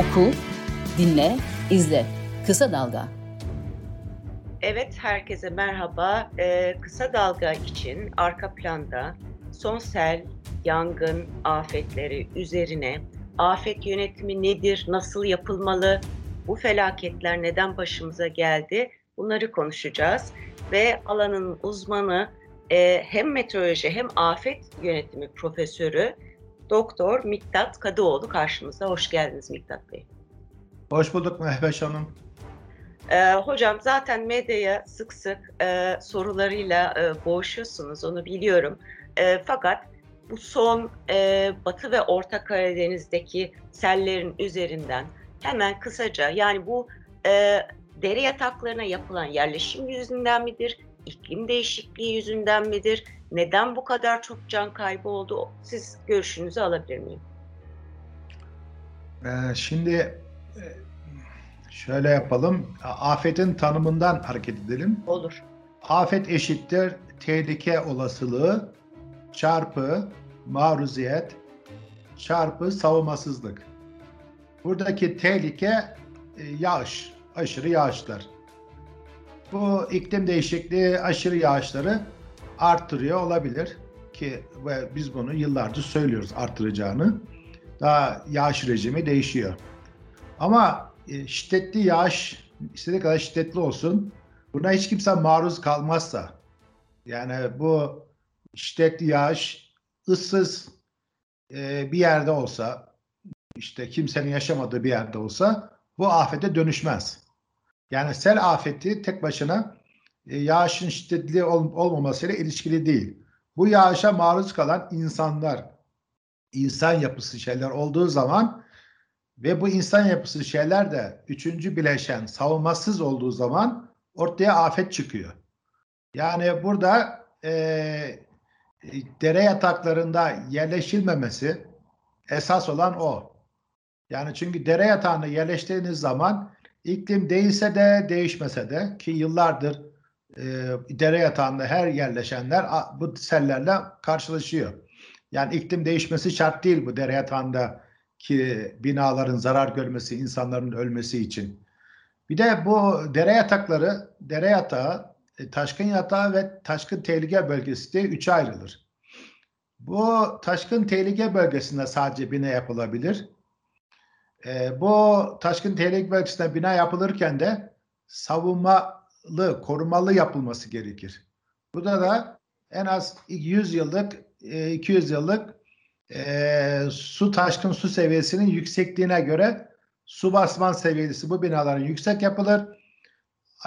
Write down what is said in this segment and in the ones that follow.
Oku, dinle, izle. Kısa Dalga. Evet, herkese merhaba. Ee, kısa Dalga için arka planda son sel, yangın, afetleri üzerine afet yönetimi nedir, nasıl yapılmalı, bu felaketler neden başımıza geldi bunları konuşacağız. Ve alanın uzmanı e, hem meteoroloji hem afet yönetimi profesörü Doktor Miktat Kadıoğlu karşımızda. Hoş geldiniz Miktat Bey. Hoş bulduk Mehveş Hanım. Ee, hocam zaten medyaya sık sık e, sorularıyla e, boğuşuyorsunuz onu biliyorum. E, fakat bu son e, Batı ve Orta Karadeniz'deki sellerin üzerinden hemen kısaca yani bu e, dere yataklarına yapılan yerleşim yüzünden midir? iklim değişikliği yüzünden midir? Neden bu kadar çok can kaybı oldu? Siz görüşünüzü alabilir miyim? Ee, şimdi e, şöyle yapalım. Afetin tanımından hareket edelim. Olur. Afet eşittir tehlike olasılığı çarpı maruziyet çarpı savunmasızlık. Buradaki tehlike e, yağış, aşırı yağışlar. Bu iklim değişikliği aşırı yağışları arttırıyor olabilir ki ve biz bunu yıllardır söylüyoruz arttıracağını. Daha yağış rejimi değişiyor. Ama e, şiddetli yağış istediği kadar şiddetli olsun buna hiç kimse maruz kalmazsa yani bu şiddetli yağış ıssız e, bir yerde olsa işte kimsenin yaşamadığı bir yerde olsa bu afete dönüşmez. Yani sel afeti tek başına e, yağışın şiddetli ol, olmamasıyla ilişkili değil. Bu yağışa maruz kalan insanlar, insan yapısı şeyler olduğu zaman ve bu insan yapısı şeyler de üçüncü bileşen savunmasız olduğu zaman ortaya afet çıkıyor. Yani burada e, dere yataklarında yerleşilmemesi esas olan o. Yani çünkü dere yatağına yerleştiğiniz zaman iklim değilse de değişmese de ki yıllardır e, dere yatağında her yerleşenler bu sellerle karşılaşıyor. Yani iklim değişmesi şart değil bu dere yatağında ki binaların zarar görmesi, insanların ölmesi için. Bir de bu dere yatakları, dere yatağı, e, taşkın yatağı ve taşkın tehlike bölgesi diye üçe ayrılır. Bu taşkın tehlike bölgesinde sadece bina yapılabilir. E, bu taşkın tehlike bölgesinde bina yapılırken de savunmalı, korumalı yapılması gerekir. Burada da en az 100 yıllık, 200 e, yıllık e, su taşkın su seviyesinin yüksekliğine göre su basman seviyesi bu binaların yüksek yapılır.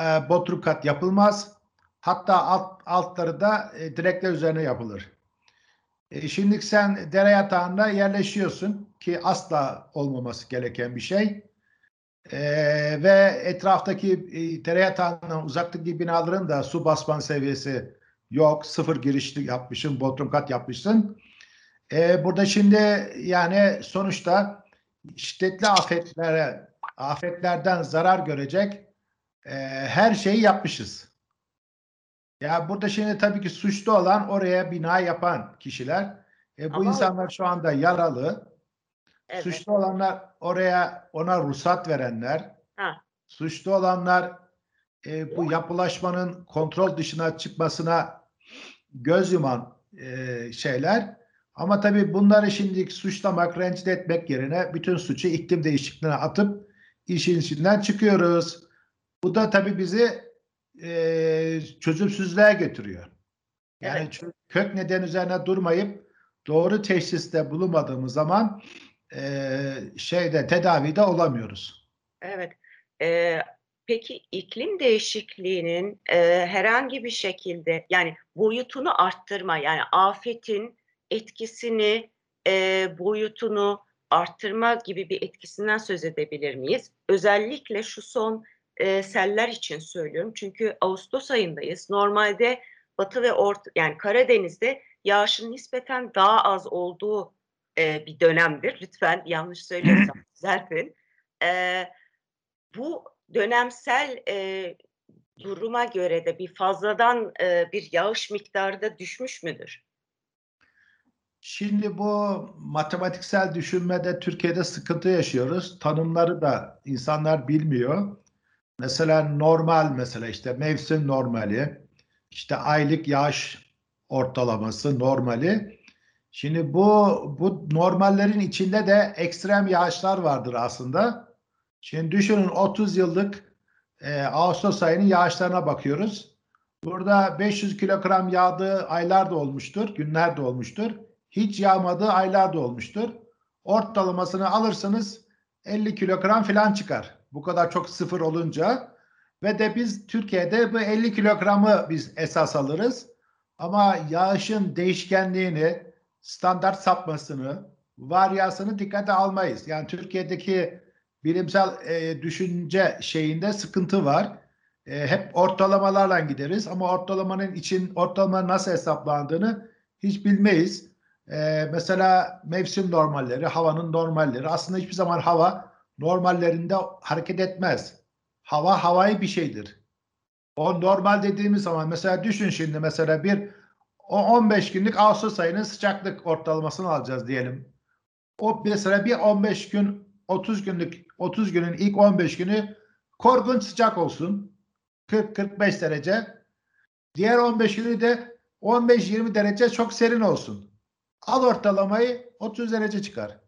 E, bodrum kat yapılmaz. Hatta alt, altları da e, direkler üzerine yapılır. E, şimdi sen dere yatağında yerleşiyorsun ki asla olmaması gereken bir şey. E, ve etraftaki e, dere yatağından uzaktaki binaların da su basman seviyesi yok. Sıfır girişli yapmışsın, bodrum kat yapmışsın. E, burada şimdi yani sonuçta şiddetli afetlere, afetlerden zarar görecek e, her şeyi yapmışız. Ya burada şimdi tabii ki suçlu olan oraya bina yapan kişiler. E, bu Ama insanlar şu anda yaralı. Evet. Suçlu olanlar oraya ona ruhsat verenler. Ha. Suçlu olanlar e, bu yapılaşmanın kontrol dışına çıkmasına göz yuman e, şeyler. Ama tabii bunları şimdi suçlamak, rencide etmek yerine bütün suçu iklim değişikliğine atıp işin içinden çıkıyoruz. Bu da tabii bizi e, çözümsüzlüğe götürüyor. Yani evet. kök neden üzerine durmayıp doğru teşhiste bulunmadığımız zaman e, şeyde tedavide olamıyoruz. Evet. E, peki iklim değişikliğinin e, herhangi bir şekilde yani boyutunu arttırma yani afetin etkisini e, boyutunu arttırma gibi bir etkisinden söz edebilir miyiz? Özellikle şu son e, seller için söylüyorum. Çünkü Ağustos ayındayız. Normalde Batı ve Orta yani Karadeniz'de yağışın nispeten daha az olduğu e, bir dönemdir. Lütfen yanlış söylüyorsam düzeltin. E, bu dönemsel e, duruma göre de bir fazladan e, bir yağış miktarı da düşmüş müdür? Şimdi bu matematiksel düşünmede Türkiye'de sıkıntı yaşıyoruz. Tanımları da insanlar bilmiyor. Mesela normal mesela işte mevsim normali, işte aylık yağış ortalaması normali. Şimdi bu bu normallerin içinde de ekstrem yağışlar vardır aslında. Şimdi düşünün 30 yıllık e, Ağustos ayının yağışlarına bakıyoruz. Burada 500 kilogram yağdığı aylar da olmuştur, günler de olmuştur. Hiç yağmadığı aylar da olmuştur. Ortalamasını alırsanız 50 kilogram falan çıkar. Bu kadar çok sıfır olunca. Ve de biz Türkiye'de bu 50 kilogramı biz esas alırız. Ama yağışın değişkenliğini, standart sapmasını, varyasını dikkate almayız. Yani Türkiye'deki bilimsel e, düşünce şeyinde sıkıntı var. E, hep ortalamalarla gideriz ama ortalamanın için ortalama nasıl hesaplandığını hiç bilmeyiz. E, mesela mevsim normalleri, havanın normalleri aslında hiçbir zaman hava normallerinde hareket etmez. Hava havai bir şeydir. O normal dediğimiz zaman mesela düşün şimdi mesela bir o 15 günlük Ağustos ayının sıcaklık ortalamasını alacağız diyelim. O mesela bir 15 gün 30 günlük 30 günün ilk 15 günü korkunç sıcak olsun. 40-45 derece. Diğer 15 günü de 15-20 derece çok serin olsun. Al ortalamayı 30 derece çıkar.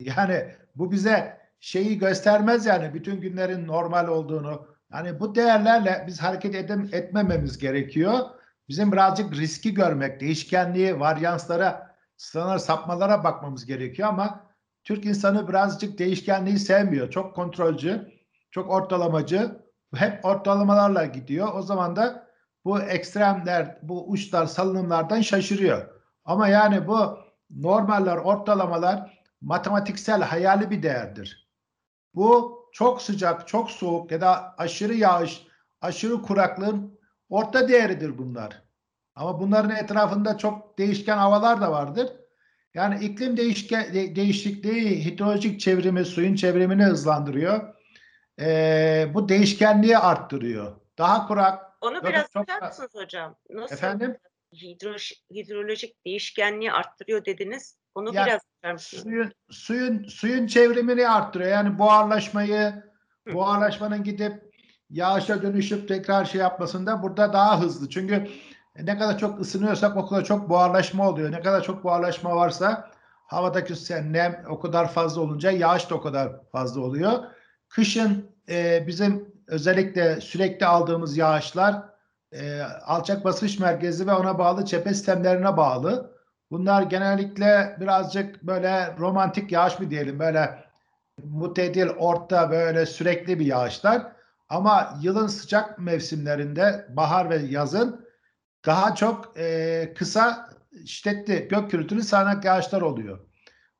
Yani bu bize şeyi göstermez yani bütün günlerin normal olduğunu. Yani bu değerlerle biz hareket edem etmememiz gerekiyor. Bizim birazcık riski görmek, değişkenliği, varyanslara, standart sapmalara bakmamız gerekiyor ama Türk insanı birazcık değişkenliği sevmiyor. Çok kontrolcü, çok ortalamacı. Hep ortalamalarla gidiyor. O zaman da bu ekstremler, bu uçlar, salınımlardan şaşırıyor. Ama yani bu normaller, ortalamalar matematiksel hayali bir değerdir. Bu çok sıcak, çok soğuk ya da aşırı yağış, aşırı kuraklığın orta değeridir bunlar. Ama bunların etrafında çok değişken havalar da vardır. Yani iklim değişke, de, değişikliği hidrolojik çevrimi, suyun çevrimini hızlandırıyor. Ee, bu değişkenliği arttırıyor. Daha kurak. Onu biraz açar mısınız hocam? Nasıl Efendim? Hidro, hidrolojik değişkenliği arttırıyor dediniz. Onu Yani biraz açar mısınız? Suyun, suyun, suyun çevrimini arttırıyor. Yani buharlaşmayı, buharlaşmanın gidip yağışa dönüşüp tekrar şey yapmasında burada daha hızlı. Çünkü ne kadar çok ısınıyorsak o kadar çok buharlaşma oluyor. Ne kadar çok buharlaşma varsa havadaki nem o kadar fazla olunca yağış da o kadar fazla oluyor. Kışın e, bizim özellikle sürekli aldığımız yağışlar e, alçak basınç merkezi ve ona bağlı cephe sistemlerine bağlı. Bunlar genellikle birazcık böyle romantik yağış mı diyelim böyle mutedil, orta böyle sürekli bir yağışlar. Ama yılın sıcak mevsimlerinde bahar ve yazın daha çok e, kısa şiddetli gök gürültülü sağanak yağışlar oluyor.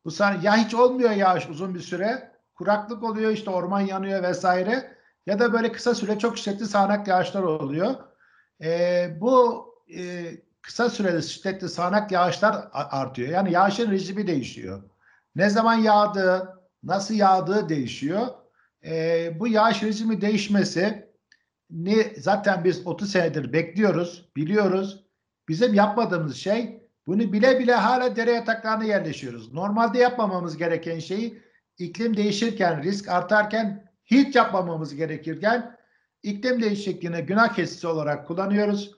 Bu sahne ya hiç olmuyor yağış uzun bir süre. Kuraklık oluyor işte orman yanıyor vesaire. Ya da böyle kısa süre çok şiddetli sağanak yağışlar oluyor. E, bu e, kısa süreli şiddetli sağanak yağışlar artıyor. Yani yağışın rejimi değişiyor. Ne zaman yağdığı, nasıl yağdığı değişiyor. E, bu yağış rejimi değişmesi ne zaten biz 30 senedir bekliyoruz, biliyoruz. Bizim yapmadığımız şey bunu bile bile hala dere yataklarına yerleşiyoruz. Normalde yapmamamız gereken şeyi iklim değişirken, risk artarken hiç yapmamamız gerekirken iklim değişikliğini günah keçisi olarak kullanıyoruz.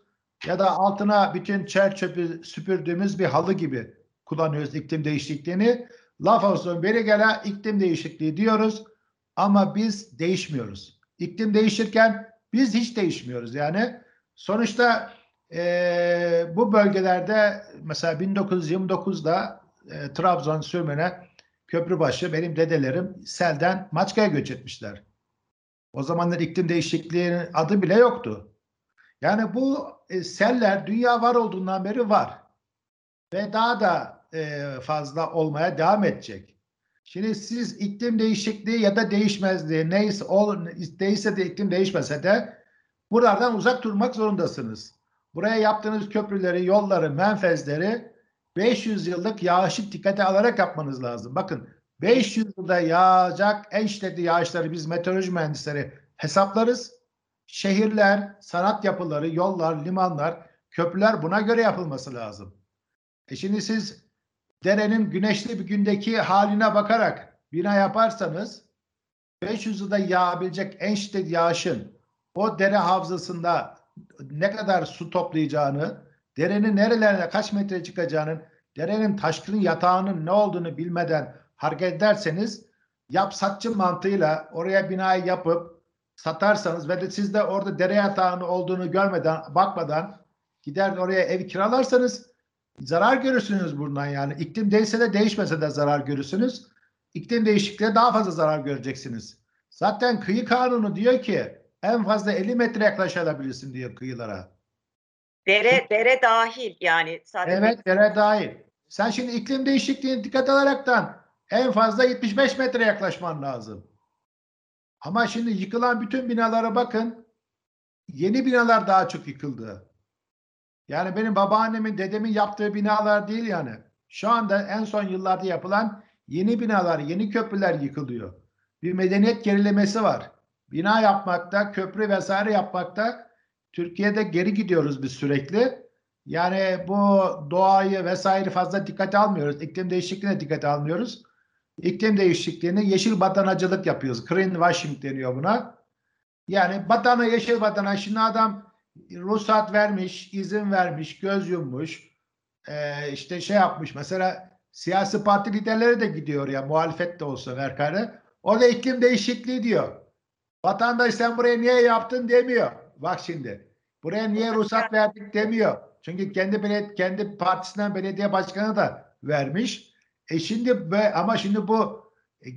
Ya da altına bütün çer çöpü süpürdüğümüz bir halı gibi kullanıyoruz iklim değişikliğini. Laf olsun beri gele iklim değişikliği diyoruz ama biz değişmiyoruz. İklim değişirken biz hiç değişmiyoruz yani. Sonuçta e, bu bölgelerde mesela 1929'da e, Trabzon Sürmene Köprübaşı benim dedelerim selden Maçka'ya göç etmişler. O zamanlar iklim değişikliğinin adı bile yoktu. Yani bu e, seller dünya var olduğundan beri var. Ve daha da e, fazla olmaya devam edecek. Şimdi siz iklim değişikliği ya da değişmezliği neyse ol, değilse de iklim değişmese de buralardan uzak durmak zorundasınız. Buraya yaptığınız köprüleri, yolları, menfezleri 500 yıllık yağışı dikkate alarak yapmanız lazım. Bakın 500 yılda yağacak en şiddetli yağışları biz meteoroloji mühendisleri hesaplarız. Şehirler, sanat yapıları, yollar, limanlar, köprüler buna göre yapılması lazım. E şimdi siz derenin güneşli bir gündeki haline bakarak bina yaparsanız 500 yılda yağabilecek en şiddet yağışın o dere havzasında ne kadar su toplayacağını, derenin nerelerine kaç metre çıkacağını, derenin taşkın yatağının ne olduğunu bilmeden hareket ederseniz yap satçı mantığıyla oraya binayı yapıp satarsanız ve de siz de orada dere yatağının olduğunu görmeden, bakmadan gider oraya ev kiralarsanız zarar görürsünüz bundan yani. İklim değişse de değişmese de zarar görürsünüz. İklim değişikliğe daha fazla zarar göreceksiniz. Zaten kıyı kanunu diyor ki en fazla 50 metre yaklaşabilirsin diyor kıyılara. Dere dere dahil yani sadece Evet dere dahil. Sen şimdi iklim değişikliğine dikkat alaraktan en fazla 75 metre yaklaşman lazım. Ama şimdi yıkılan bütün binalara bakın. Yeni binalar daha çok yıkıldı. Yani benim babaannemin, dedemin yaptığı binalar değil yani. Şu anda en son yıllarda yapılan yeni binalar, yeni köprüler yıkılıyor. Bir medeniyet gerilemesi var. Bina yapmakta, köprü vesaire yapmakta Türkiye'de geri gidiyoruz biz sürekli. Yani bu doğayı vesaire fazla dikkate almıyoruz. İklim değişikliğine dikkate almıyoruz. İklim değişikliğini yeşil badanacılık yapıyoruz. Greenwashing deniyor buna. Yani badana yeşil badana. Şimdi adam ruhsat vermiş, izin vermiş, göz yummuş. Ee, işte şey yapmış. Mesela siyasi parti liderleri de gidiyor ya muhalefet de olsa verkare. Orada iklim değişikliği diyor. Vatandaş sen buraya niye yaptın demiyor. Bak şimdi. Buraya niye ruhsat verdik demiyor. Çünkü kendi belediye, kendi partisinden belediye başkanı da vermiş. E şimdi be, ama şimdi bu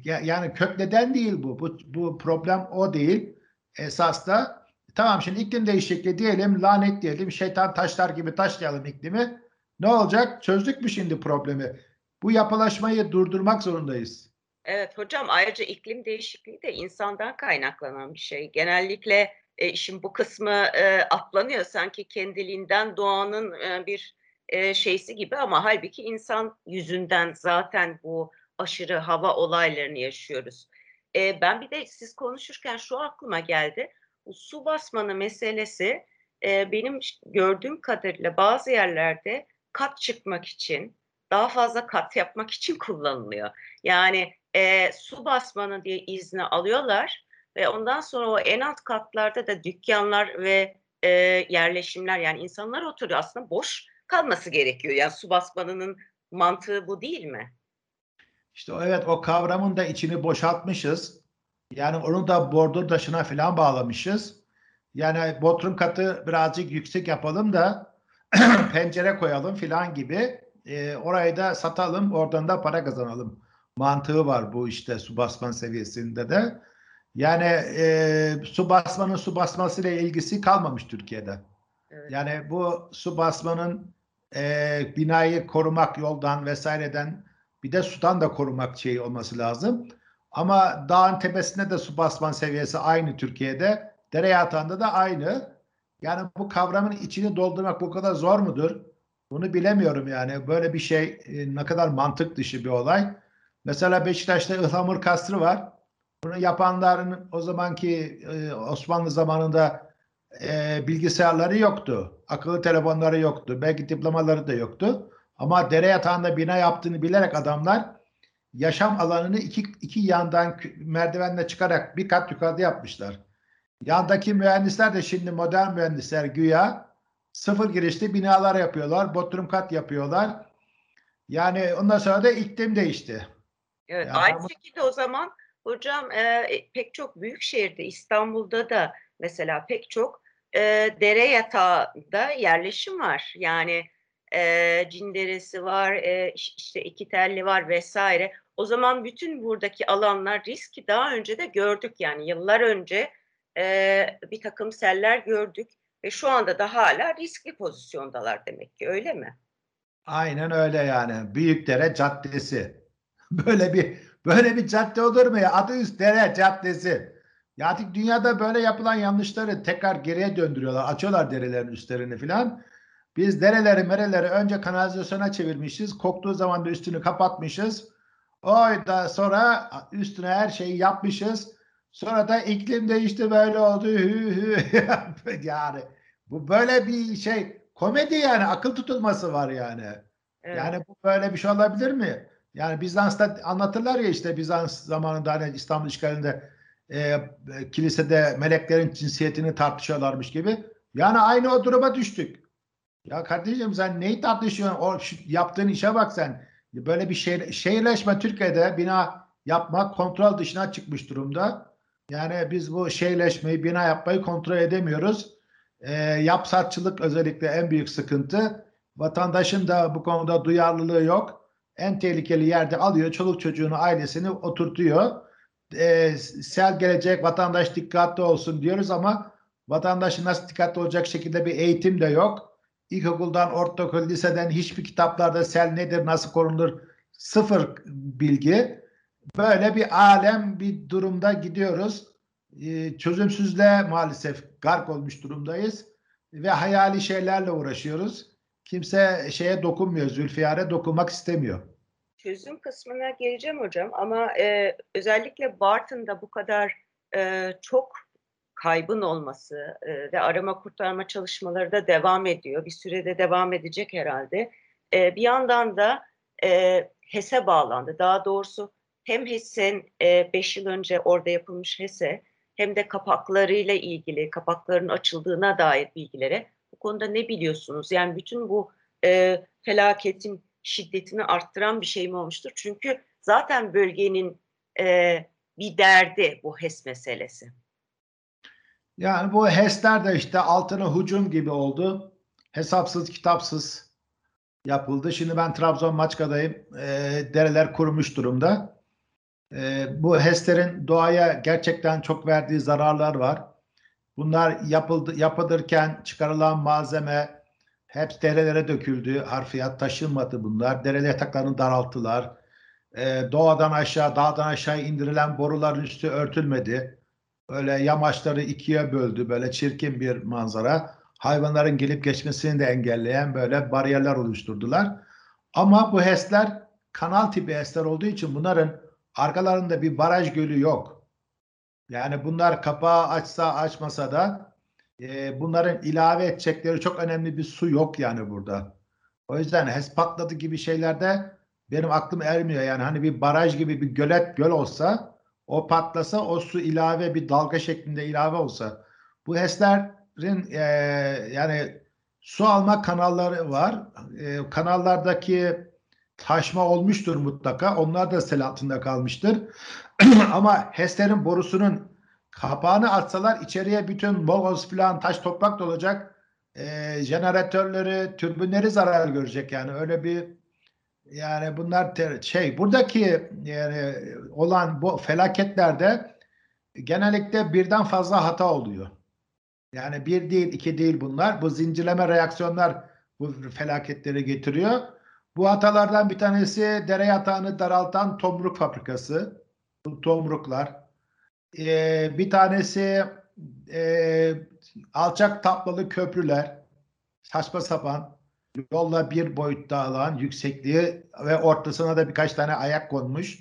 yani kök neden değil bu. Bu, bu problem o değil. Esas da tamam şimdi iklim değişikliği diyelim, lanet diyelim, şeytan taşlar gibi taşlayalım iklimi. Ne olacak? Çözdük mü şimdi problemi? Bu yapılaşmayı durdurmak zorundayız. Evet hocam ayrıca iklim değişikliği de insandan kaynaklanan bir şey. Genellikle e, işin bu kısmı e, atlanıyor sanki kendiliğinden doğanın e, bir e, şeysi gibi ama halbuki insan yüzünden zaten bu aşırı hava olaylarını yaşıyoruz. E, ben bir de siz konuşurken şu aklıma geldi. Su basmanı meselesi e, benim gördüğüm kadarıyla bazı yerlerde kat çıkmak için daha fazla kat yapmak için kullanılıyor. Yani e, su basmanı diye izni alıyorlar ve ondan sonra o en alt katlarda da dükkanlar ve e, yerleşimler yani insanlar oturuyor aslında boş kalması gerekiyor. Yani su basmanının mantığı bu değil mi? İşte evet o kavramın da içini boşaltmışız. Yani onu da bordür taşına falan bağlamışız. Yani bodrum katı birazcık yüksek yapalım da pencere koyalım falan gibi. E, orayı da satalım, oradan da para kazanalım. Mantığı var bu işte su basman seviyesinde de. Yani e, su basmanın su basmasıyla ilgisi kalmamış Türkiye'de. Evet. Yani bu su basmanın e, binayı korumak yoldan vesaireden bir de sudan da korumak şey olması lazım. Ama dağın tepesinde de su basman seviyesi aynı Türkiye'de. Dere yatağında da aynı. Yani bu kavramın içini doldurmak bu kadar zor mudur? Bunu bilemiyorum yani. Böyle bir şey e, ne kadar mantık dışı bir olay. Mesela Beşiktaş'ta Ihlamur Kastırı var. Bunu yapanların o zamanki e, Osmanlı zamanında e, bilgisayarları yoktu. Akıllı telefonları yoktu. Belki diplomaları da yoktu. Ama dere yatağında bina yaptığını bilerek adamlar yaşam alanını iki, iki yandan merdivenle çıkarak bir kat yukarıda yapmışlar. Yandaki mühendisler de şimdi modern mühendisler güya sıfır girişli binalar yapıyorlar. Bodrum kat yapıyorlar. Yani ondan sonra da iklim değişti. Evet, yani aynı ama... şekilde o zaman hocam e, pek çok büyük şehirde İstanbul'da da mesela pek çok e, dere yatağında yerleşim var. Yani e, Cinderesi var, e, işte iki telli var vesaire. O zaman bütün buradaki alanlar riski daha önce de gördük yani yıllar önce e, bir takım seller gördük ve şu anda da hala riskli pozisyondalar demek ki öyle mi? Aynen öyle yani. Büyükdere Caddesi. Böyle bir böyle bir cadde olur mu ya? Adı Üstdere Caddesi. Ya artık dünyada böyle yapılan yanlışları tekrar geriye döndürüyorlar. Açıyorlar derelerin üstlerini filan. Biz dereleri mereleri önce kanalizasyona çevirmişiz. Koktuğu zaman da üstünü kapatmışız. Oy da sonra üstüne her şeyi yapmışız. Sonra da iklim değişti böyle oldu. Hü hü. yani bu böyle bir şey komedi yani akıl tutulması var yani. Evet. Yani bu böyle bir şey olabilir mi? Yani Bizans'ta anlatırlar ya işte Bizans zamanında hani İstanbul işgalinde e, e, kilisede meleklerin cinsiyetini tartışıyorlarmış gibi. Yani aynı o duruma düştük. Ya kardeşim sen neyi tartışıyorsun? O şu yaptığın işe bak sen. Böyle bir şey, şehirleşme Türkiye'de bina yapmak kontrol dışına çıkmış durumda. Yani biz bu şehirleşmeyi, bina yapmayı kontrol edemiyoruz. E, yapsatçılık özellikle en büyük sıkıntı. Vatandaşın da bu konuda duyarlılığı yok. En tehlikeli yerde alıyor, çoluk çocuğunu, ailesini oturtuyor. E, sel gelecek, vatandaş dikkatli olsun diyoruz ama vatandaşın nasıl dikkatli olacak şekilde bir eğitim de yok. İlkokuldan, ortaokul, liseden hiçbir kitaplarda sel nedir, nasıl korunur sıfır bilgi. Böyle bir alem bir durumda gidiyoruz. Ee, çözümsüzlüğe maalesef gark olmuş durumdayız ve hayali şeylerle uğraşıyoruz. Kimse şeye dokunmuyor, Zülfiyar'e dokunmak istemiyor. Çözüm kısmına geleceğim hocam ama e, özellikle Bartın'da bu kadar e, çok kaybın olması e, ve arama kurtarma çalışmaları da devam ediyor. Bir sürede devam edecek herhalde. E, bir yandan da e, HES'e bağlandı. Daha doğrusu hem HES'in 5 yıl önce orada yapılmış HES'e hem de kapaklarıyla ilgili, kapakların açıldığına dair bilgilere bu konuda ne biliyorsunuz? Yani bütün bu felaketin şiddetini arttıran bir şey mi olmuştur? Çünkü zaten bölgenin bir derdi bu HES meselesi. Yani bu HES'ler de işte altına hücum gibi oldu. Hesapsız kitapsız yapıldı. Şimdi ben Trabzon Maçka'dayım. E, dereler kurumuş durumda. E, bu HES'lerin doğaya gerçekten çok verdiği zararlar var. Bunlar yapıldı, yapılırken çıkarılan malzeme hep derelere döküldü. Harfiyat taşınmadı bunlar. Dere yataklarını daralttılar. E, doğadan aşağı, dağdan aşağı indirilen boruların üstü örtülmedi. Öyle yamaçları ikiye böldü. Böyle çirkin bir manzara. Hayvanların gelip geçmesini de engelleyen böyle bariyerler oluşturdular. Ama bu HES'ler kanal tipi HES'ler olduğu için bunların arkalarında bir baraj gölü yok. Yani bunlar kapağı açsa açmasa da e, bunların ilave edecekleri çok önemli bir su yok yani burada. O yüzden HES patladı gibi şeylerde benim aklım ermiyor. Yani hani bir baraj gibi bir gölet göl olsa o patlasa o su ilave bir dalga şeklinde ilave olsa bu HES'lerin e, yani su alma kanalları var. E, kanallardaki taşma olmuştur mutlaka. Onlar da sel altında kalmıştır. Ama HES'lerin borusunun kapağını atsalar içeriye bütün bogoz falan taş toprak dolacak. E, jeneratörleri, türbinleri zarar görecek yani öyle bir yani bunlar ter, şey buradaki yani olan bu felaketlerde genellikle birden fazla hata oluyor. Yani bir değil, iki değil bunlar. Bu zincirleme reaksiyonlar bu felaketleri getiriyor. Bu hatalardan bir tanesi dere yatağını daraltan tomruk fabrikası. Bu tomruklar. Ee, bir tanesi e, alçak taplalı köprüler. Saçma sapan. Yolla bir boyutta alan yüksekliği ve ortasına da birkaç tane ayak konmuş.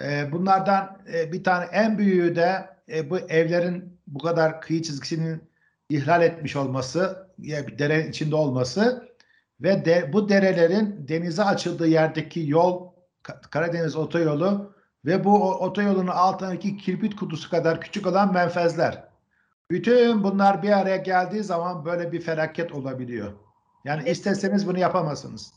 Ee, bunlardan e, bir tane en büyüğü de e, bu evlerin bu kadar kıyı çizgisinin ihlal etmiş olması, yani derenin içinde olması ve de, bu derelerin denize açıldığı yerdeki yol Karadeniz otoyolu ve bu otoyolun altındaki kirpit kutusu kadar küçük olan menfezler. Bütün bunlar bir araya geldiği zaman böyle bir felaket olabiliyor. Yani isteseniz bunu yapamazsınız.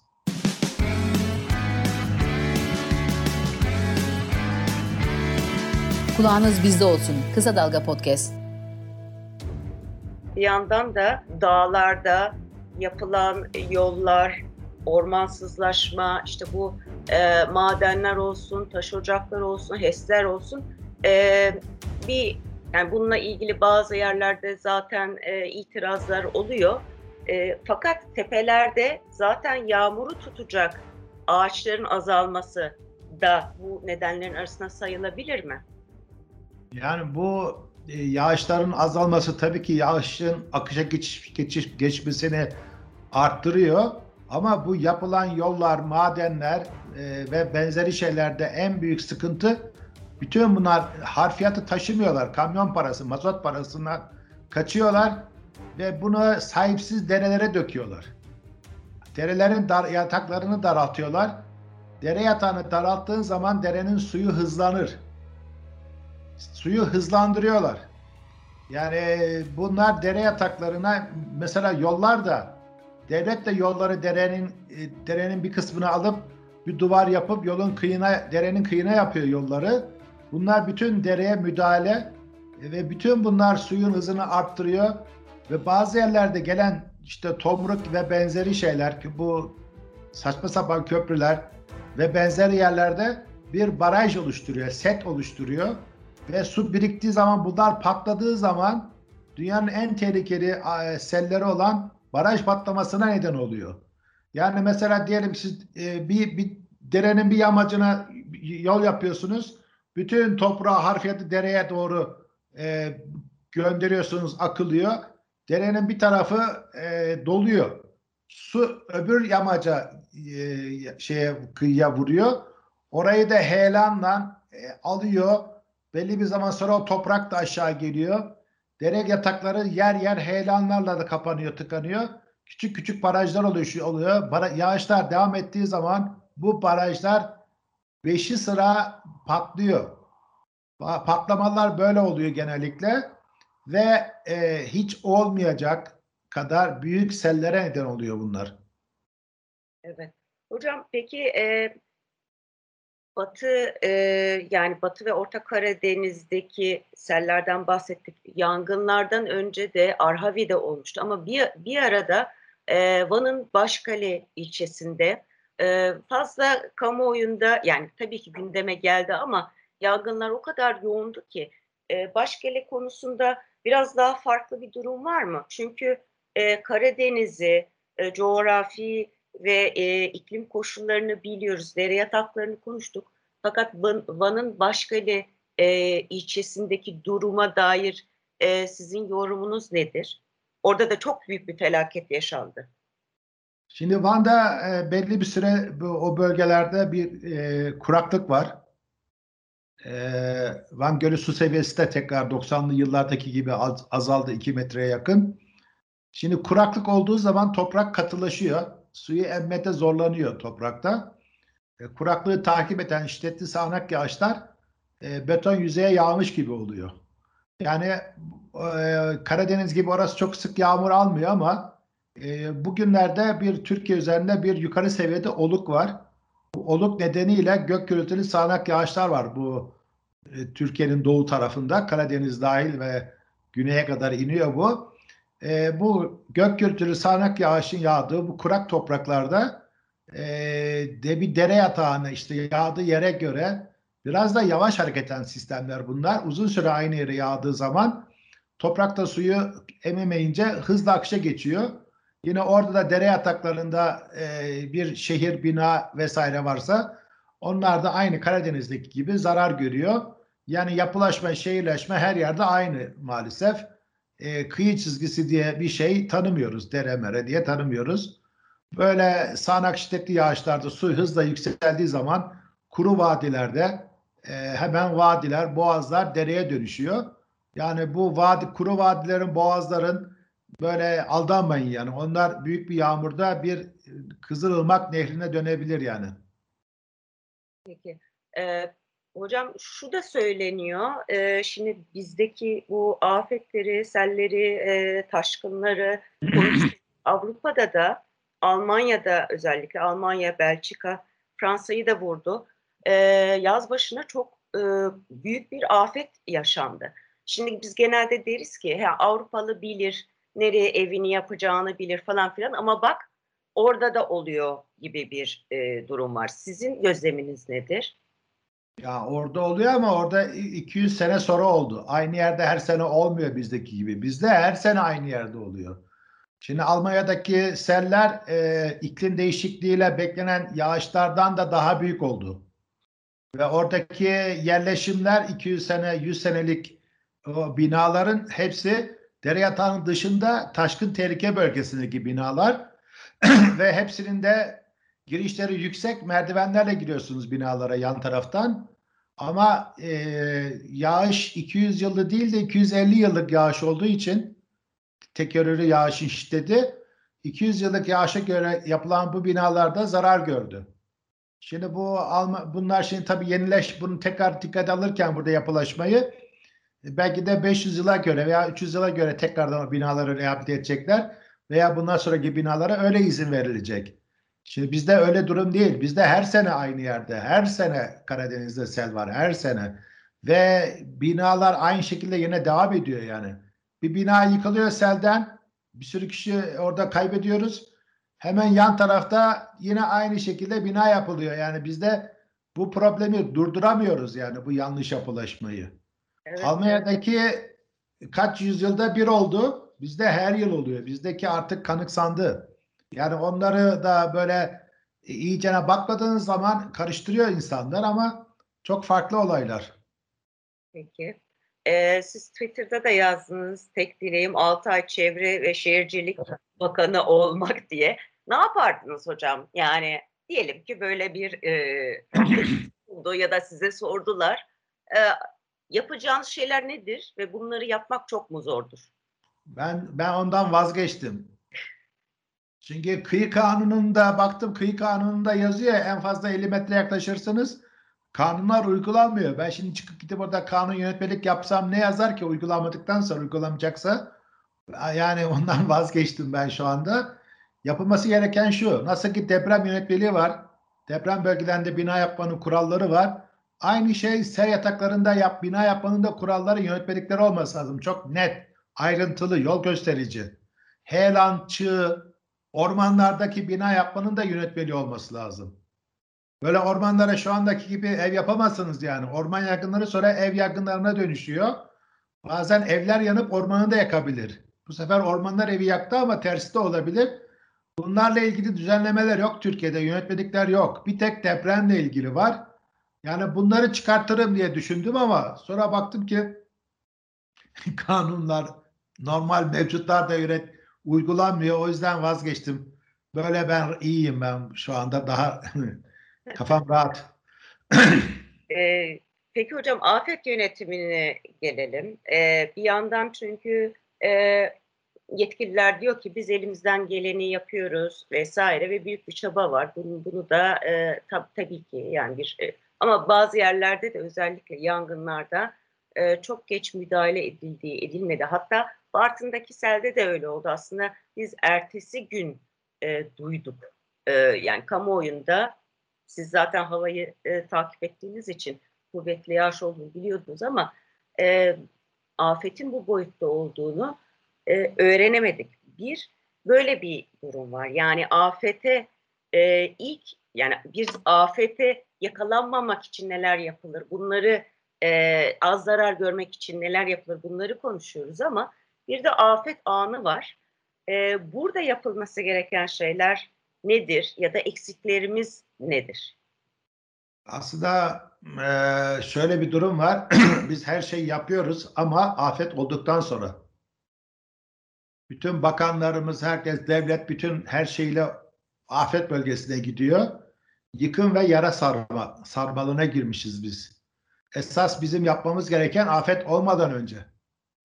Kulağınız bizde olsun. Kısa Dalga Podcast. Bir yandan da dağlarda yapılan yollar, ormansızlaşma, işte bu e, madenler olsun, taş ocakları olsun, HES'ler olsun e, bir yani bununla ilgili bazı yerlerde zaten e, itirazlar oluyor. E, fakat tepelerde zaten yağmuru tutacak ağaçların azalması da bu nedenlerin arasına sayılabilir mi? Yani bu e, yağışların azalması tabii ki yağışın akışa geçiş, geçiş, geçmesini arttırıyor. Ama bu yapılan yollar, madenler e, ve benzeri şeylerde en büyük sıkıntı bütün bunlar harfiyatı taşımıyorlar. Kamyon parası, mazot parasına kaçıyorlar ve bunu sahipsiz derelere döküyorlar. derelerin dar, yataklarını daraltıyorlar. Dere yatağını daralttığın zaman derenin suyu hızlanır. Suyu hızlandırıyorlar. Yani bunlar dere yataklarına mesela yollar da devlet de yolları derenin e, derenin bir kısmını alıp bir duvar yapıp yolun kıyına derenin kıyına yapıyor yolları. Bunlar bütün dereye müdahale ve bütün bunlar suyun hızını arttırıyor ve bazı yerlerde gelen işte tomruk ve benzeri şeyler ki bu saçma sapan köprüler ve benzeri yerlerde bir baraj oluşturuyor, set oluşturuyor ve su biriktiği zaman bunlar patladığı zaman dünyanın en tehlikeli selleri olan baraj patlamasına neden oluyor. Yani mesela diyelim siz e, bir, bir derenin bir yamacına yol yapıyorsunuz. Bütün toprağı harfiyatı dereye doğru e, gönderiyorsunuz, akılıyor. Derenin bir tarafı e, doluyor. Su öbür yamaca e, şeye kıyıya vuruyor. Orayı da heyelanla e, alıyor. Belli bir zaman sonra o toprak da aşağı geliyor. Dere yatakları yer yer heyelanlarla da kapanıyor, tıkanıyor. Küçük küçük barajlar oluşuyor, oluyor. Bara, yağışlar devam ettiği zaman bu barajlar beşi sıra patlıyor. Patlamalar böyle oluyor genellikle ve e, hiç olmayacak kadar büyük sellere neden oluyor bunlar. Evet. Hocam peki e, Batı e, yani Batı ve Orta Karadeniz'deki sellerden bahsettik. Yangınlardan önce de Arhavi'de olmuştu ama bir, bir arada e, Van'ın Başkale ilçesinde e, fazla kamuoyunda yani tabii ki gündeme geldi ama yangınlar o kadar yoğundu ki e, Başkale konusunda biraz daha farklı bir durum var mı? Çünkü e, Karadeniz'i, e, coğrafi ve e, iklim koşullarını biliyoruz. Dere yataklarını konuştuk. Fakat Van, Van'ın Başkale e, ilçesindeki duruma dair e, sizin yorumunuz nedir? Orada da çok büyük bir felaket yaşandı. Şimdi Van'da e, belli bir süre o bölgelerde bir e, kuraklık var. E, Van Gölü su seviyesi de tekrar 90'lı yıllardaki gibi az, azaldı 2 metreye yakın. Şimdi kuraklık olduğu zaman toprak katılaşıyor. Suyu emmete zorlanıyor toprakta. E, kuraklığı takip eden şiddetli sağanak yağışlar e, beton yüzeye yağmış gibi oluyor. Yani e, Karadeniz gibi orası çok sık yağmur almıyor ama e, bugünlerde bir Türkiye üzerinde bir yukarı seviyede oluk var. Oluk nedeniyle gök gürültülü sağanak yağışlar var bu e, Türkiye'nin doğu tarafında. Karadeniz dahil ve güneye kadar iniyor bu. E, bu gök gürültülü sağanak yağışın yağdığı bu kurak topraklarda e, de bir dere yatağını işte yağdığı yere göre biraz da yavaş hareket eden sistemler bunlar. Uzun süre aynı yere yağdığı zaman toprakta suyu ememeyince hızla akışa geçiyor. Yine orada da dere yataklarında e, bir şehir, bina vesaire varsa onlar da aynı Karadeniz'deki gibi zarar görüyor. Yani yapılaşma, şehirleşme her yerde aynı maalesef. E, kıyı çizgisi diye bir şey tanımıyoruz. Dere mere diye tanımıyoruz. Böyle sağanak şiddetli yağışlarda su hızla yükseldiği zaman kuru vadilerde e, hemen vadiler, boğazlar dereye dönüşüyor. Yani bu vadi, kuru vadilerin, boğazların böyle aldanmayın yani. Onlar büyük bir yağmurda bir Kızılırmak nehrine dönebilir yani. Peki. Ee, hocam şu da söyleniyor. Ee, şimdi bizdeki bu afetleri, selleri, e, taşkınları Avrupa'da da Almanya'da özellikle Almanya, Belçika, Fransa'yı da vurdu. Ee, yaz başına çok e, büyük bir afet yaşandı. Şimdi biz genelde deriz ki he, Avrupalı bilir, nereye evini yapacağını bilir falan filan ama bak orada da oluyor gibi bir e, durum var. Sizin gözleminiz nedir? Ya orada oluyor ama orada 200 sene sonra oldu. Aynı yerde her sene olmuyor bizdeki gibi. Bizde her sene aynı yerde oluyor. Şimdi Almanya'daki seller e, iklim değişikliğiyle beklenen yağışlardan da daha büyük oldu. Ve oradaki yerleşimler 200 sene, 100 senelik o binaların hepsi dere yatağının dışında taşkın tehlike bölgesindeki binalar ve hepsinin de girişleri yüksek merdivenlerle giriyorsunuz binalara yan taraftan. Ama e, yağış 200 yıllık değil de 250 yıllık yağış olduğu için tekerrürü yağışın şiddeti 200 yıllık yaşa göre yapılan bu binalarda zarar gördü. Şimdi bu alma, bunlar şimdi tabii yenileş bunu tekrar dikkat alırken burada yapılaşmayı belki de 500 yıla göre veya 300 yıla göre tekrardan o binaları rehabilite edecekler veya bundan sonraki binalara öyle izin verilecek. Şimdi bizde öyle durum değil. Bizde her sene aynı yerde, her sene Karadeniz'de sel var, her sene. Ve binalar aynı şekilde yine devam ediyor yani. Bir bina yıkılıyor selden, bir sürü kişi orada kaybediyoruz. Hemen yan tarafta yine aynı şekilde bina yapılıyor. Yani bizde bu problemi durduramıyoruz yani bu yanlış yapılaşmayı. Evet. Almanya'daki kaç yüzyılda bir oldu. Bizde her yıl oluyor. Bizdeki artık kanıksandı. Yani onları da böyle iyicene bakmadığınız zaman karıştırıyor insanlar ama çok farklı olaylar. Peki. Ee, siz Twitter'da da yazdınız tek dileğim 6 ay Çevre ve Şehircilik Bakanı olmak diye. Ne yapardınız hocam? Yani diyelim ki böyle bir e, oldu ya da size sordular. E, yapacağınız şeyler nedir ve bunları yapmak çok mu zordur? Ben ben ondan vazgeçtim. Çünkü kıyı kanununda baktım kıyı kanununda yazıyor ya, en fazla 50 metre yaklaşırsınız kanunlar uygulanmıyor. Ben şimdi çıkıp gidip orada kanun yönetmelik yapsam ne yazar ki uygulanmadıktan sonra uygulamayacaksa yani ondan vazgeçtim ben şu anda. Yapılması gereken şu. Nasıl ki deprem yönetmeliği var. Deprem bölgelerinde bina yapmanın kuralları var. Aynı şey sel yataklarında yap, bina yapmanın da kuralları, yönetmelikleri olması lazım. Çok net, ayrıntılı, yol gösterici. Heyelan, çığ, ormanlardaki bina yapmanın da yönetmeliği olması lazım. Böyle ormanlara şu andaki gibi ev yapamazsınız yani. Orman yangınları sonra ev yangınlarına dönüşüyor. Bazen evler yanıp ormanı da yakabilir. Bu sefer ormanlar evi yaktı ama tersi de olabilir. Bunlarla ilgili düzenlemeler yok Türkiye'de. Yönetmelikler yok. Bir tek depremle ilgili var. Yani bunları çıkartırım diye düşündüm ama sonra baktım ki kanunlar normal mevcutlar da yönet uygulanmıyor. O yüzden vazgeçtim. Böyle ben iyiyim ben şu anda daha kafam rahat. Ee, peki hocam afet yönetimine gelelim. Ee, bir yandan çünkü e, yetkililer diyor ki biz elimizden geleni yapıyoruz vesaire ve büyük bir çaba var. Bunu, bunu da e, tab tabii ki yani bir e, ama bazı yerlerde de özellikle yangınlarda e, çok geç müdahale edildiği edilmedi. Hatta Bartın'daki selde de öyle oldu aslında. Biz ertesi gün e, duyduk. E, yani kamuoyunda siz zaten havayı e, takip ettiğiniz için kuvvetli yağış olduğunu biliyordunuz ama e, afetin bu boyutta olduğunu e, öğrenemedik. Bir, böyle bir durum var. Yani afete e, ilk yani bir afete yakalanmamak için neler yapılır? Bunları e, az zarar görmek için neler yapılır? Bunları konuşuyoruz ama bir de afet anı var. E, burada yapılması gereken şeyler nedir ya da eksiklerimiz nedir? Aslında eee, şöyle bir durum var. Biz her şeyi yapıyoruz ama afet olduktan sonra. Bütün bakanlarımız, herkes, devlet bütün her şeyle afet bölgesine gidiyor. Yıkım ve yara sarma, sarmalına girmişiz biz. Esas bizim yapmamız gereken afet olmadan önce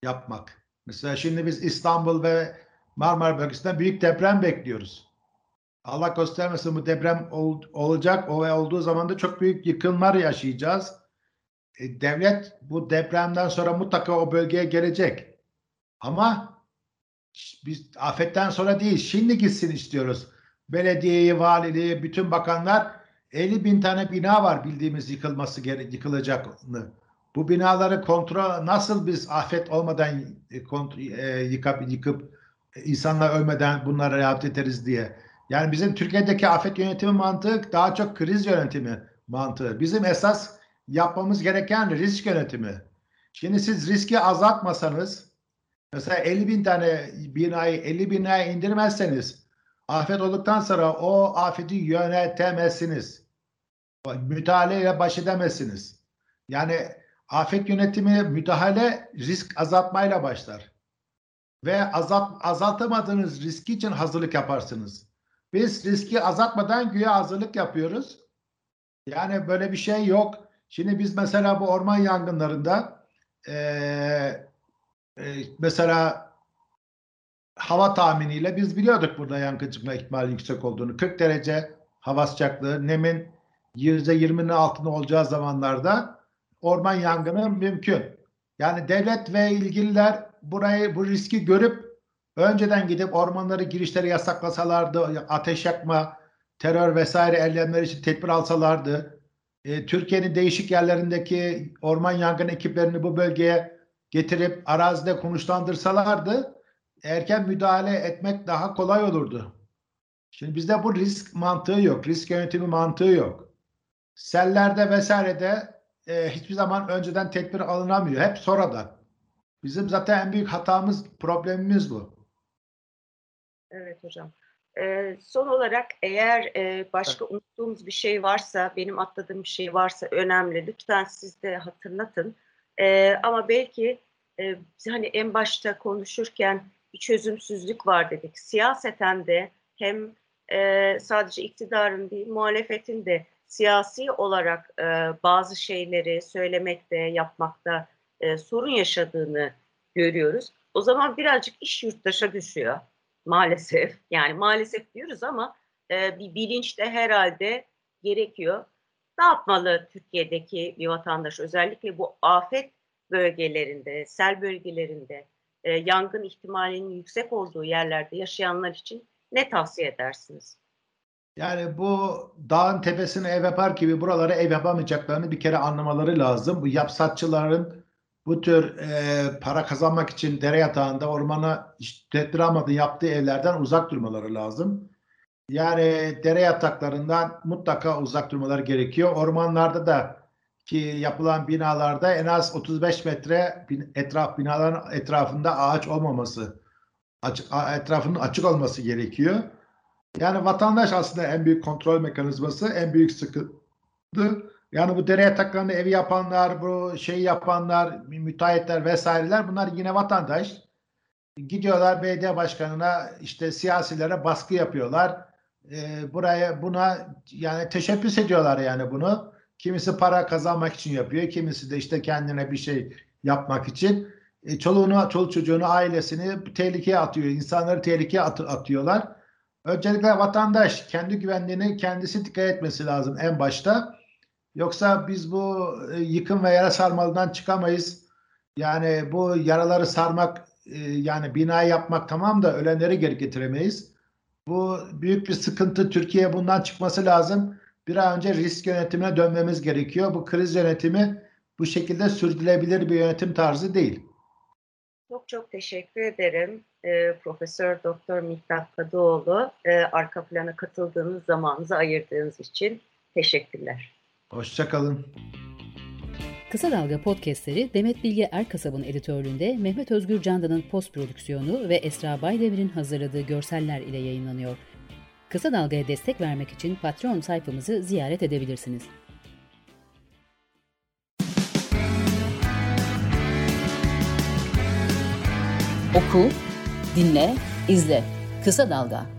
yapmak. Mesela şimdi biz İstanbul ve Marmara bölgesinden büyük deprem bekliyoruz. Allah göstermesin bu deprem ol- olacak. O ve olduğu zaman da çok büyük yıkımlar yaşayacağız. E, devlet bu depremden sonra mutlaka o bölgeye gelecek. Ama biz afetten sonra değil, şimdi gitsin istiyoruz. Belediyeyi, valiliği, bütün bakanlar 50 bin tane bina var bildiğimiz yıkılması gere- yıkılacaklı. Bu binaları kontrol nasıl biz afet olmadan e, kont- e, yıkıp, yıkıp e, insanlar ölmeden bunları rehabilite ederiz diye. Yani bizim Türkiye'deki afet yönetimi mantığı daha çok kriz yönetimi mantığı. Bizim esas yapmamız gereken risk yönetimi. Şimdi siz riski azaltmasanız mesela 50 bin tane binayı 50 binaya indirmezseniz afet olduktan sonra o afeti yönetemezsiniz. Müdahaleyle baş edemezsiniz. Yani afet yönetimi müdahale risk azaltmayla başlar. Ve azalt, azaltamadığınız riski için hazırlık yaparsınız. Biz riski azaltmadan güya hazırlık yapıyoruz. Yani böyle bir şey yok. Şimdi biz mesela bu orman yangınlarında eee, e, mesela hava tahminiyle biz biliyorduk burada yangın çıkma ihtimali yüksek olduğunu. 40 derece hava sıcaklığı, nemin %20'nin altında olacağı zamanlarda orman yangını mümkün. Yani devlet ve ilgililer burayı bu riski görüp önceden gidip ormanları girişleri yasaklasalardı, ateş yakma, terör vesaire eylemler için tedbir alsalardı, e, Türkiye'nin değişik yerlerindeki orman yangın ekiplerini bu bölgeye getirip arazide konuşlandırsalardı erken müdahale etmek daha kolay olurdu. Şimdi bizde bu risk mantığı yok. Risk yönetimi mantığı yok. Sellerde vesairede e, hiçbir zaman önceden tedbir alınamıyor. Hep sonradan. Bizim zaten en büyük hatamız, problemimiz bu. Evet hocam. Ee, son olarak eğer e, başka evet. unuttuğumuz bir şey varsa, benim atladığım bir şey varsa önemli. Lütfen siz de hatırlatın. Ee, ama belki e, hani en başta konuşurken bir çözümsüzlük var dedik. Siyaseten de hem e, sadece iktidarın değil, muhalefetin de siyasi olarak e, bazı şeyleri söylemekte, yapmakta e, sorun yaşadığını görüyoruz. O zaman birazcık iş yurttaşa düşüyor maalesef. Yani maalesef diyoruz ama e, bir bilinç de herhalde gerekiyor. Ne yapmalı Türkiye'deki bir vatandaş özellikle bu afet bölgelerinde, sel bölgelerinde, e, yangın ihtimalinin yüksek olduğu yerlerde yaşayanlar için ne tavsiye edersiniz? Yani bu dağın tepesine ev yapar gibi buralara ev yapamayacaklarını bir kere anlamaları lazım. Bu yapsatçıların bu tür e, para kazanmak için dere yatağında ormana tedbir almadan yaptığı evlerden uzak durmaları lazım. Yani dere yataklarından mutlaka uzak durmaları gerekiyor. Ormanlarda da ki yapılan binalarda en az 35 metre etraf binaların etrafında ağaç olmaması, açık, etrafının açık olması gerekiyor. Yani vatandaş aslında en büyük kontrol mekanizması, en büyük sıkıntı. Yani bu dere yataklarında evi yapanlar, bu şey yapanlar, müteahhitler vesaireler bunlar yine vatandaş. Gidiyorlar belediye başkanına işte siyasilere baskı yapıyorlar. Ee, buraya buna yani teşebbüs ediyorlar yani bunu. Kimisi para kazanmak için yapıyor, kimisi de işte kendine bir şey yapmak için. E, çoluğunu, çoluk çocuğunu, ailesini tehlikeye atıyor, insanları tehlikeye at atıyorlar. Öncelikle vatandaş kendi güvenliğini kendisi dikkat etmesi lazım en başta. Yoksa biz bu e, yıkım ve yara sarmalından çıkamayız. Yani bu yaraları sarmak, e, yani bina yapmak tamam da ölenleri geri getiremeyiz. Bu büyük bir sıkıntı. Türkiye bundan çıkması lazım. Bir an önce risk yönetimine dönmemiz gerekiyor. Bu kriz yönetimi bu şekilde sürdürülebilir bir yönetim tarzı değil. Çok çok teşekkür ederim e, Profesör Doktor Miktat Kadıoğlu. E, arka plana katıldığınız zamanınızı ayırdığınız için teşekkürler. Hoşçakalın. Kısa Dalga podcastleri Demet Bilge Erkasab'ın editörlüğünde Mehmet Özgür Candan'ın post prodüksiyonu ve Esra Baydemir'in hazırladığı görseller ile yayınlanıyor. Kısa Dalga'ya destek vermek için Patreon sayfamızı ziyaret edebilirsiniz. Oku, dinle, izle. Kısa Dalga.